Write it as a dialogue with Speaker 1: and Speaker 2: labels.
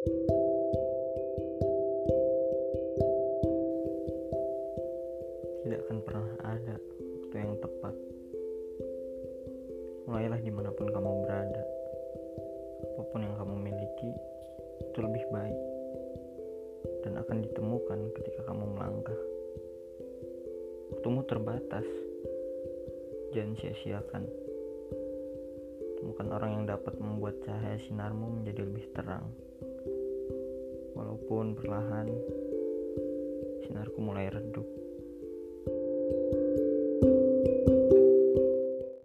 Speaker 1: Tidak akan pernah ada waktu yang tepat. Mulailah di mana pun kamu berada. Apa pun yang kamu miliki, itu lebih baik. Dan akan ditemukan ketika kamu melangkah. Waktumu terbatas. Jangan sia-siakan. Temukan orang yang dapat membuat cahaya sinarmu menjadi lebih terang. Perlahan, sinarku mulai redup.